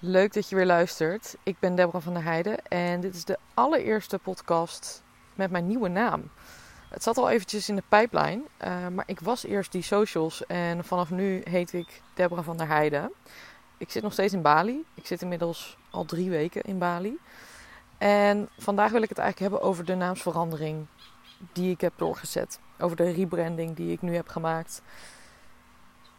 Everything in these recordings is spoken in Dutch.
Leuk dat je weer luistert. Ik ben Deborah van der Heijden en dit is de allereerste podcast met mijn nieuwe naam. Het zat al eventjes in de pijplijn, uh, maar ik was eerst die socials en vanaf nu heet ik Deborah van der Heijden. Ik zit nog steeds in Bali. Ik zit inmiddels al drie weken in Bali. En vandaag wil ik het eigenlijk hebben over de naamsverandering die ik heb doorgezet. Over de rebranding die ik nu heb gemaakt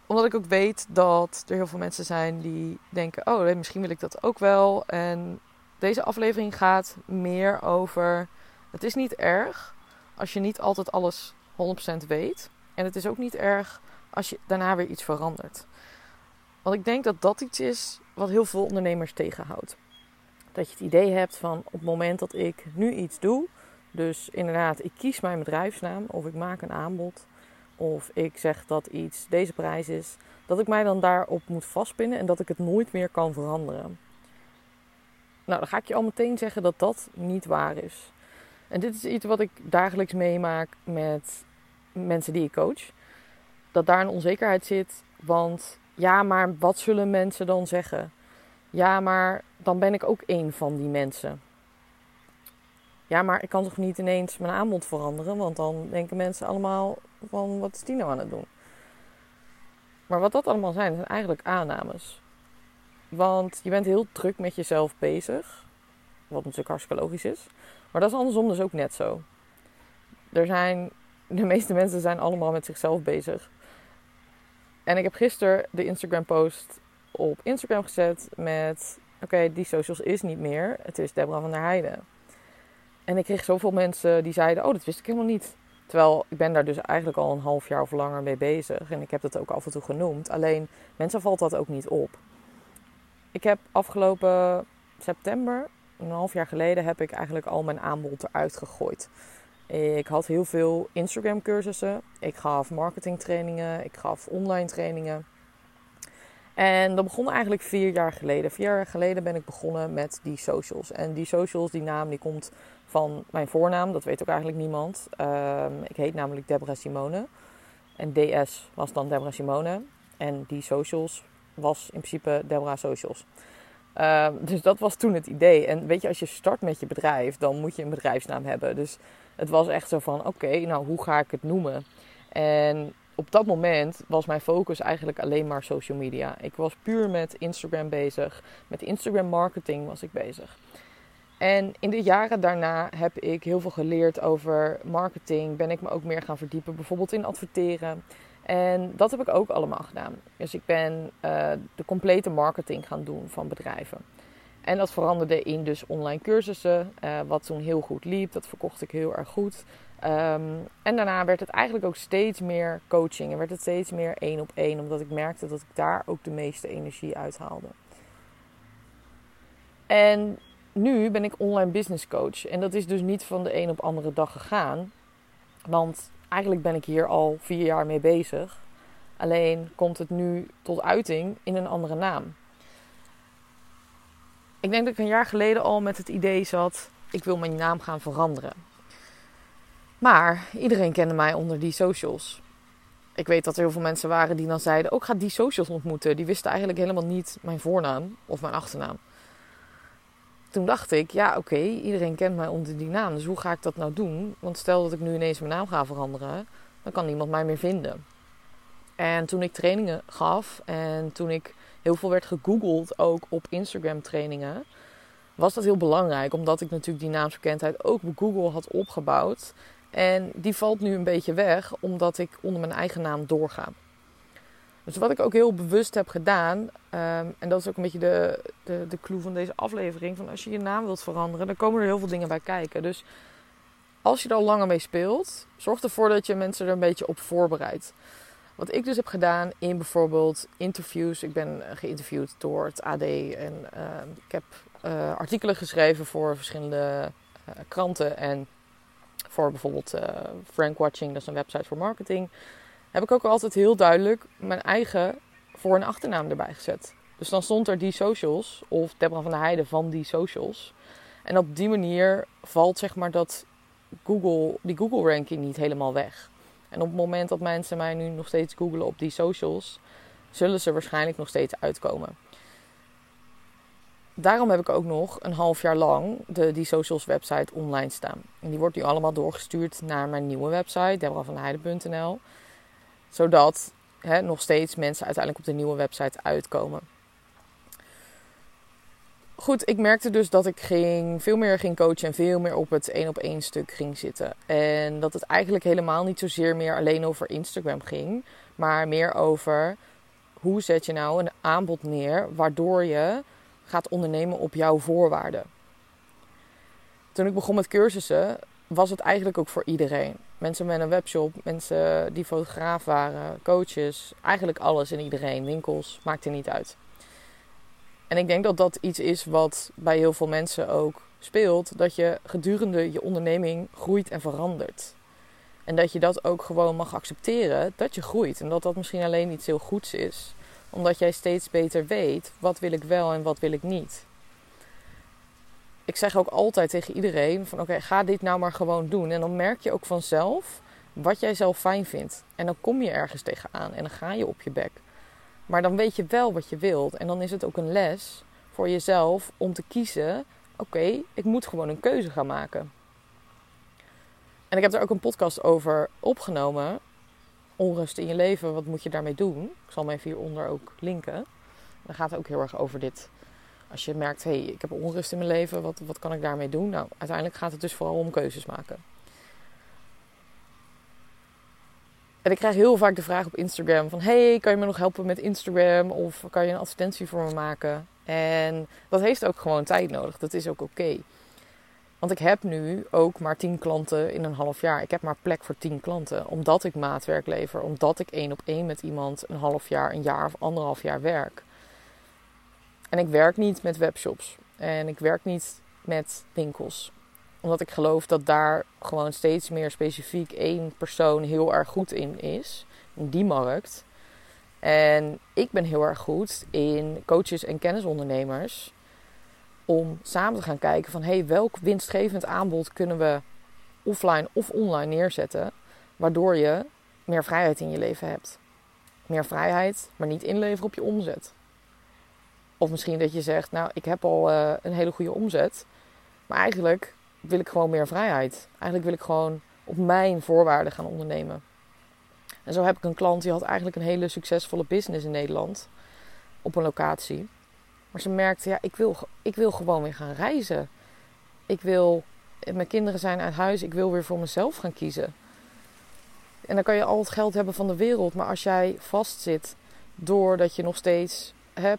omdat ik ook weet dat er heel veel mensen zijn die denken: oh, misschien wil ik dat ook wel. En deze aflevering gaat meer over: het is niet erg als je niet altijd alles 100% weet. En het is ook niet erg als je daarna weer iets verandert. Want ik denk dat dat iets is wat heel veel ondernemers tegenhoudt. Dat je het idee hebt van op het moment dat ik nu iets doe, dus inderdaad, ik kies mijn bedrijfsnaam of ik maak een aanbod of ik zeg dat iets deze prijs is, dat ik mij dan daarop moet vastpinnen en dat ik het nooit meer kan veranderen. Nou, dan ga ik je al meteen zeggen dat dat niet waar is. En dit is iets wat ik dagelijks meemaak met mensen die ik coach. Dat daar een onzekerheid zit, want ja, maar wat zullen mensen dan zeggen? Ja, maar dan ben ik ook één van die mensen. Ja, maar ik kan toch niet ineens mijn aanbod veranderen, want dan denken mensen allemaal van wat is die nou aan het doen? Maar wat dat allemaal zijn, zijn eigenlijk aannames. Want je bent heel druk met jezelf bezig, wat natuurlijk hartstikke logisch is. Maar dat is andersom dus ook net zo. Er zijn, de meeste mensen zijn allemaal met zichzelf bezig. En ik heb gisteren de Instagram post op Instagram gezet met... Oké, die socials is niet meer. Het is Deborah van der Heijden. En ik kreeg zoveel mensen die zeiden: Oh, dat wist ik helemaal niet. Terwijl ik ben daar dus eigenlijk al een half jaar of langer mee bezig. En ik heb dat ook af en toe genoemd. Alleen mensen valt dat ook niet op. Ik heb afgelopen september, een half jaar geleden, heb ik eigenlijk al mijn aanbod eruit gegooid. Ik had heel veel Instagram cursussen. Ik gaf marketingtrainingen. Ik gaf online trainingen. En dat begon eigenlijk vier jaar geleden. Vier jaar geleden ben ik begonnen met die socials. En die socials, die naam, die komt van mijn voornaam. Dat weet ook eigenlijk niemand. Ehm, ik heet namelijk Deborah Simone. En DS was dan Deborah Simone. En die socials was in principe Deborah Socials. Ehm, dus dat was toen het idee. En weet je, als je start met je bedrijf, dan moet je een bedrijfsnaam hebben. Dus het was echt zo van: oké, nou hoe ga ik het noemen? En op dat moment was mijn focus eigenlijk alleen maar social media. Ik was puur met Instagram bezig. Met Instagram marketing was ik bezig. En in de jaren daarna heb ik heel veel geleerd over marketing. Ben ik me ook meer gaan verdiepen, bijvoorbeeld in adverteren. En dat heb ik ook allemaal gedaan. Dus ik ben uh, de complete marketing gaan doen van bedrijven. En dat veranderde in dus online cursussen, uh, wat toen heel goed liep. Dat verkocht ik heel erg goed. Um, en daarna werd het eigenlijk ook steeds meer coaching. En werd het steeds meer één op één, omdat ik merkte dat ik daar ook de meeste energie uit haalde. En nu ben ik online business coach. En dat is dus niet van de een op andere dag gegaan. Want eigenlijk ben ik hier al vier jaar mee bezig. Alleen komt het nu tot uiting in een andere naam. Ik denk dat ik een jaar geleden al met het idee zat: ik wil mijn naam gaan veranderen. Maar iedereen kende mij onder die socials. Ik weet dat er heel veel mensen waren die dan zeiden: ook oh, ga die socials ontmoeten. Die wisten eigenlijk helemaal niet mijn voornaam of mijn achternaam toen dacht ik, ja oké, iedereen kent mij onder die naam. Dus hoe ga ik dat nou doen? Want stel dat ik nu ineens mijn naam ga veranderen, dan kan niemand mij meer vinden. En toen ik trainingen gaf en toen ik heel veel werd gegoogeld, ook op Instagram trainingen, was dat heel belangrijk. Omdat ik natuurlijk die naamsbekendheid ook op Google had opgebouwd. En die valt nu een beetje weg, omdat ik onder mijn eigen naam doorga. Dus wat ik ook heel bewust heb gedaan, ehm, en dat is ook een beetje de, de, de clue van deze aflevering, van als je je naam wilt veranderen, dan komen er heel veel dingen bij kijken. Dus als je er al langer mee speelt, zorg ervoor dat je mensen er een beetje op voorbereidt. Wat ik dus heb gedaan in bijvoorbeeld interviews. Ik ben geïnterviewd door het AD en ehm, ik heb uh, artikelen geschreven voor verschillende uh, kranten en voor bijvoorbeeld Frank Watching, dat is een website voor marketing heb ik ook altijd heel duidelijk mijn eigen voor- en achternaam erbij gezet. Dus dan stond er die socials, of Deborah van der Heijden van die socials. En op die manier valt zeg maar dat Google, die Google ranking niet helemaal weg. En op het moment dat mensen mij nu nog steeds googelen op die socials, zullen ze waarschijnlijk nog steeds uitkomen. daarom heb ik ook nog een half jaar lang de Die Socials website online staan. En die wordt nu allemaal doorgestuurd naar mijn nieuwe website, deborahvanheide.nl. Zodat hè, nog steeds mensen uiteindelijk op de nieuwe website uitkomen. Goed, ik merkte dus dat ik ging, veel meer ging coachen en veel meer op het één op één stuk ging zitten. En dat het eigenlijk helemaal niet zozeer meer alleen over Instagram ging, maar meer over hoe zet je nou een aanbod neer waardoor je gaat ondernemen op jouw voorwaarden. Toen ik begon met cursussen, was het eigenlijk ook voor iedereen. Mensen met een webshop, mensen die fotograaf waren, coaches, eigenlijk alles en iedereen, winkels, maakt er niet uit. En ik denk dat dat iets is wat bij heel veel mensen ook speelt, dat je gedurende je onderneming groeit en verandert. En dat je dat ook gewoon mag accepteren, dat je groeit. En dat dat misschien alleen iets heel goeds is. Omdat jij steeds beter weet, wat wil ik wel en wat wil ik niet. Ik zeg ook altijd tegen iedereen van oké, ga dit nou maar gewoon doen. En dan merk je ook vanzelf wat jij zelf fijn vindt. En dan kom je ergens tegenaan en dan ga je op je bek. Maar dan weet je wel wat je wilt. En dan is het ook een les voor jezelf om te kiezen: oké, ik moet gewoon een keuze gaan maken. En ik heb er ook een podcast over opgenomen. Onrust in je leven, wat moet je daarmee doen? Ik zal hem even hieronder ook linken. Dan gaat het ook heel erg over dit. Als je merkt, hé, hey, ik heb onrust in mijn leven, wat, wat kan ik daarmee doen? Nou, uiteindelijk gaat het dus vooral om keuzes maken. En ik krijg heel vaak de vraag op Instagram van... Hey, kan je me nog helpen met Instagram? Of kan je een advertentie voor me maken? En dat heeft ook gewoon tijd nodig. Dat is ook oké. Want ik heb nu ook maar 10 klanten in een half jaar. Ik heb maar plek voor 10 klanten. Omdat ik maatwerk lever. Omdat ik één op één met iemand een half jaar, een jaar of anderhalf jaar werk. En ik werk niet met webshops. En ik werk niet met winkels omdat ik geloof dat daar gewoon steeds meer specifiek één persoon heel erg goed in is. In die markt. En ik ben heel erg goed in coaches en kennisondernemers. Om samen te gaan kijken van hey, welk winstgevend aanbod kunnen we offline of online neerzetten. Waardoor je meer vrijheid in je leven hebt. Meer vrijheid, maar niet inleveren op je omzet. Of misschien dat je zegt, nou ik heb al uh, een hele goede omzet. Maar eigenlijk wil ik gewoon meer vrijheid. Eigenlijk wil ik gewoon op mijn voorwaarden gaan ondernemen. En zo heb ik een klant die had eigenlijk een hele succesvolle business in Nederland. Op een locatie. Maar ze merkte, ja, ik wil, ik wil gewoon weer gaan reizen. Ik wil, mijn kinderen zijn uit huis, ik wil weer voor mezelf gaan kiezen. En dan kan je al het geld hebben van de wereld. Maar als jij vastzit doordat je nog steeds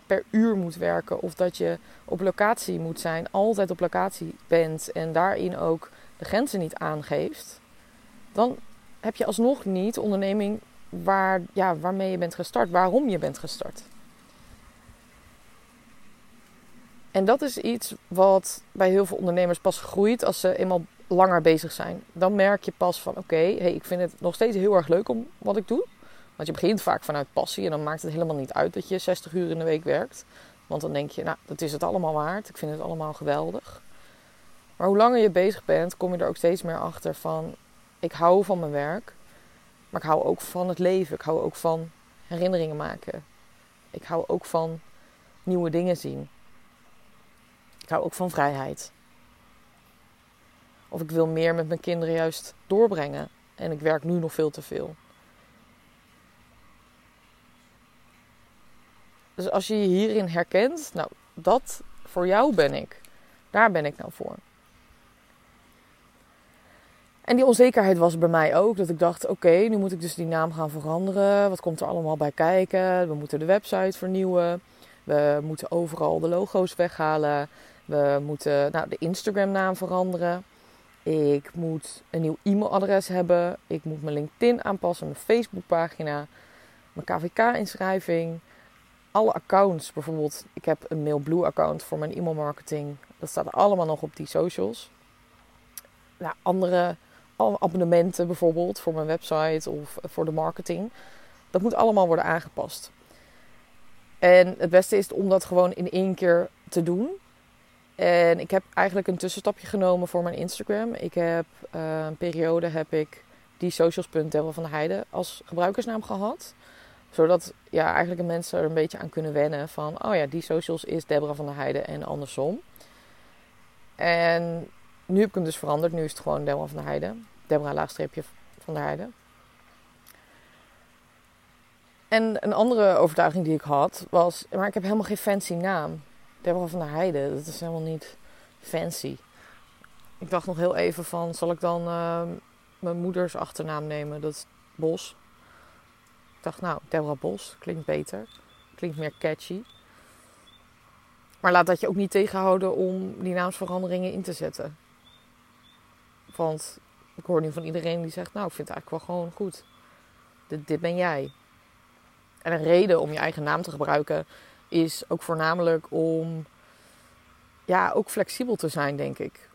per uur moet werken of dat je op locatie moet zijn, altijd op locatie bent en daarin ook de grenzen niet aangeeft, dan heb je alsnog niet de onderneming waar, ja, waarmee je bent gestart, waarom je bent gestart. En dat is iets wat bij heel veel ondernemers pas groeit als ze eenmaal langer bezig zijn. Dan merk je pas van oké, hey, ik vind het nog steeds heel erg leuk om wat ik doe. Want je begint vaak vanuit passie en dan maakt het helemaal niet uit dat je 60 uur in de week werkt. Want dan denk je, nou, dat is het allemaal waard. Ik vind het allemaal geweldig. Maar hoe langer je bezig bent, kom je er ook steeds meer achter van... Ik hou van mijn werk, maar ik hou ook van het leven. Ik hou ook van herinneringen maken. Ik hou ook van nieuwe dingen zien. Ik hou ook van vrijheid. Of ik wil meer met mijn kinderen juist doorbrengen. En ik werk nu nog veel te veel. Dus als je je hierin herkent, nou, dat voor jou ben ik. Daar ben ik nou voor. En die onzekerheid was bij mij ook. Dat ik dacht, oké, nu moet ik dus die naam gaan veranderen. Wat komt er allemaal bij kijken? We moeten de website vernieuwen. We moeten overal de logo's weghalen. We moeten nou, de Instagram naam veranderen. Ik moet een nieuw e-mailadres hebben. Ik moet mijn LinkedIn aanpassen, mijn Facebookpagina, mijn KVK-inschrijving alle accounts, bijvoorbeeld, ik heb een MailBlue account voor mijn e-mailmarketing. Dat staat allemaal nog op die socials. Nou, andere abonnementen bijvoorbeeld voor mijn website of voor de marketing. Dat moet allemaal worden aangepast. En het beste is om dat gewoon in één keer te doen. En ik heb eigenlijk een tussenstapje genomen voor mijn Instagram. Ik heb uh, een periode heb ik die socials.deborah van de Heide als gebruikersnaam gehad. Zodat ja, eigenlijk mensen er een beetje aan kunnen wennen van... oh ja, die socials is Deborah van der Heijden en andersom. En nu heb ik hem dus veranderd. Nu is het gewoon Deborah van der Heijden. Deborah laagstreepje van der Heijden. En een andere overtuiging die ik had was... maar ik heb helemaal geen fancy naam. Deborah van der Heijden, dat is helemaal niet fancy. Ik dacht nog heel even van... zal ik dan uh, mijn moeders achternaam nemen? Dat is Bos. Nou, Deborah Bos klinkt beter. Klinkt meer catchy. Maar laat dat je ook niet tegenhouden om die naamsveranderingen in te zetten. Want ik hoor nu van iedereen die zegt, nou, ik vind het eigenlijk wel gewoon goed. Dit, dit ben jij. En een reden om je eigen naam te gebruiken is ook voornamelijk om ja, ook flexibel te zijn, denk ik.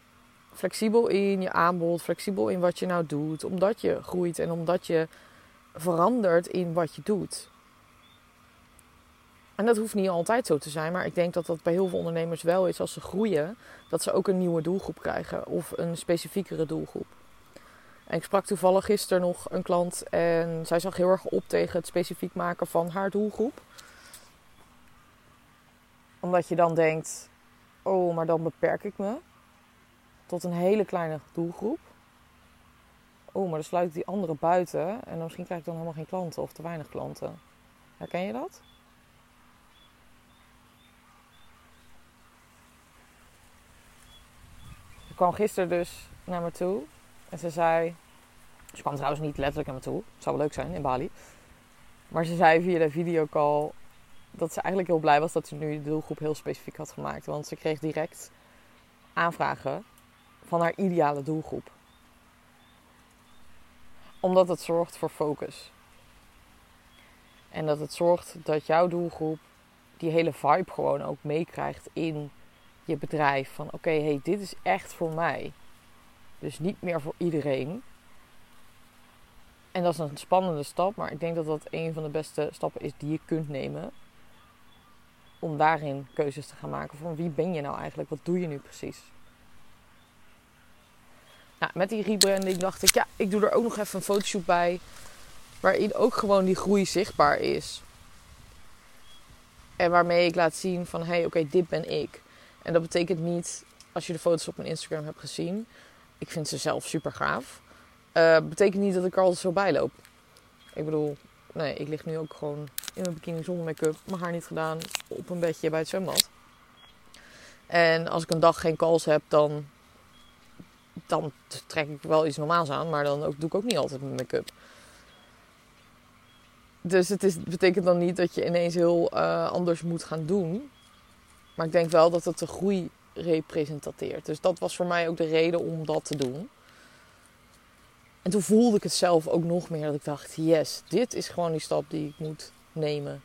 Flexibel in je aanbod, flexibel in wat je nou doet, omdat je groeit en omdat je verandert in wat je doet. En dat hoeft niet altijd zo te zijn, maar ik denk dat dat bij heel veel ondernemers wel is als ze groeien, dat ze ook een nieuwe doelgroep krijgen of een specifiekere doelgroep. En ik sprak toevallig gisteren nog een klant en zij zag heel erg op tegen het specifiek maken van haar doelgroep. Omdat je dan denkt, oh, maar dan beperk ik me tot een hele kleine doelgroep. Oh, maar dan sluit ik die andere buiten en dan misschien krijg ik dan helemaal geen klanten of te weinig klanten. Herken je dat? Ik kwam gisteren dus naar me toe en ze zei. Ze kwam trouwens niet letterlijk naar me toe. Het zou wel leuk zijn in Bali. Maar ze zei via de videocall dat ze eigenlijk heel blij was dat ze nu de doelgroep heel specifiek had gemaakt. Want ze kreeg direct aanvragen van haar ideale doelgroep. Omdat het zorgt voor focus. En dat het zorgt dat jouw doelgroep die hele vibe gewoon ook meekrijgt in je bedrijf. Van oké, hey, dit is echt voor mij. Dus niet meer voor iedereen. En dat is een spannende stap, maar ik denk dat dat een van de beste stappen is die je kunt nemen. Om daarin keuzes te gaan maken van wie ben je nou eigenlijk? Wat doe je nu precies? Met die rebranding dacht ik, ja, ik doe er ook nog even een fotoshoot bij. Waarin ook gewoon die groei zichtbaar is. En waarmee ik laat zien van, hé, hey, oké, dit ben ik. En dat betekent niet, als je de foto's op mijn Instagram hebt gezien, ik vind ze zelf super gaaf. Uh, betekent niet dat ik er altijd zo bij loop. Ik bedoel, nee, ik lig nu ook gewoon in mijn bikini zonder make-up, mijn haar niet gedaan, op een bedje bij het zwembad. En als ik een dag geen calls heb, dan, dan trek ik wel iets normaals aan, maar dan ook, doe ik ook niet altijd mijn make-up. Dus het is, betekent dan niet dat je ineens heel uh, anders moet gaan doen. Maar ik denk wel dat het de groei representeert. Dus dat was voor mij ook de reden om dat te doen. En toen voelde ik het zelf ook nog meer dat ik dacht: yes, dit is gewoon die stap die ik moet nemen.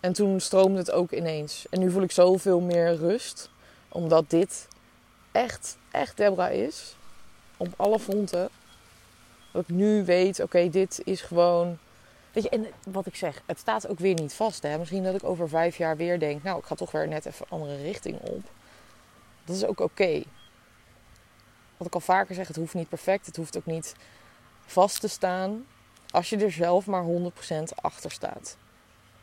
En toen stroomde het ook ineens. En nu voel ik zoveel meer rust, omdat dit echt, echt Debra is. Op alle fronten. Dat ik nu weet: oké, dit is gewoon Weet je, en wat ik zeg, het staat ook weer niet vast. Hè? Misschien dat ik over vijf jaar weer denk, nou, ik ga toch weer net even een andere richting op. Dat is ook oké. Wat ik al vaker zeg, het hoeft niet perfect. Het hoeft ook niet vast te staan. Als je er zelf maar 100% achter staat.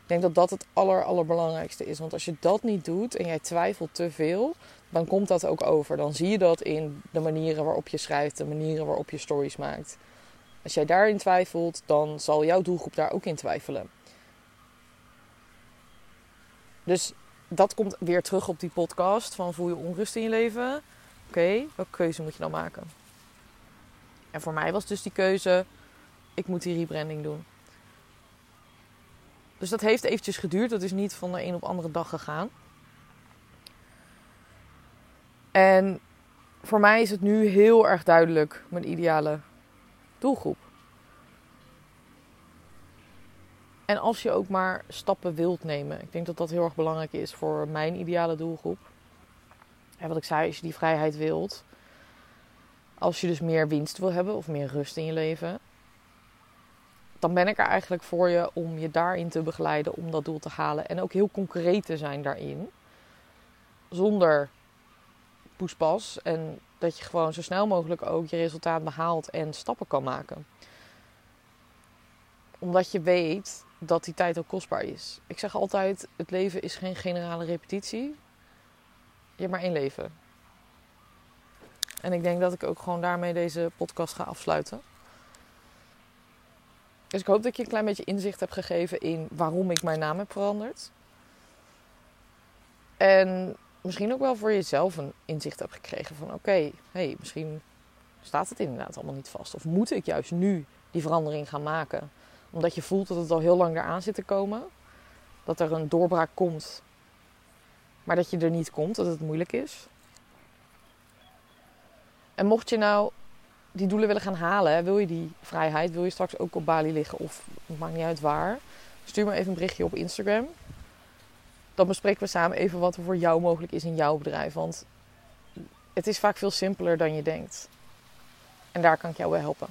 Ik denk dat dat het aller, allerbelangrijkste is. Want als je dat niet doet en jij twijfelt te veel, dan komt dat ook over. Dan zie je dat in de manieren waarop je schrijft, de manieren waarop je stories maakt. Als jij daarin twijfelt, dan zal jouw doelgroep daar ook in twijfelen. Dus dat komt weer terug op die podcast van voel je onrust in je leven. Oké, welke keuze moet je dan maken? En voor mij was dus die keuze, ik moet die rebranding doen. Dus dat heeft eventjes geduurd. Dat is niet van de een op andere dag gegaan. En voor mij is het nu heel erg duidelijk mijn ideale doelgroep. En als je ook maar stappen wilt nemen. Ik denk dat dat heel erg belangrijk is voor mijn ideale doelgroep. En wat ik zei, als je die vrijheid wilt. Als je dus meer winst wil hebben of meer rust in je leven. Dan ben ik er eigenlijk voor je om je daarin te begeleiden om dat doel te halen. En ook heel concreet te zijn daarin. Zonder poespas. En dat je gewoon zo snel mogelijk ook je resultaat behaalt en stappen kan maken. Omdat je weet dat die tijd ook kostbaar is. Ik zeg altijd: het leven is geen generale repetitie. Je hebt maar één leven. En ik denk dat ik ook gewoon daarmee deze podcast ga afsluiten. Dus ik hoop dat je een klein beetje inzicht hebt gegeven in waarom ik mijn naam heb veranderd. En misschien ook wel voor jezelf een inzicht hebt gekregen van oké, hey, misschien staat het inderdaad allemaal niet vast. Of moet ik juist nu die verandering gaan maken? Omdat je voelt dat het al heel lang eraan zit te komen. Dat er een doorbraak komt. Maar dat je er niet komt, dat het moeilijk is. En mocht je nou die doelen willen gaan halen, wil je die vrijheid, wil je straks ook op Bali liggen of maakt niet uit waar, stuur me even een berichtje op Instagram. Dan bespreken we samen even wat er voor jou mogelijk is in jouw bedrijf. Want het is vaak veel simpeler dan je denkt. En daar kan ik jou bij helpen.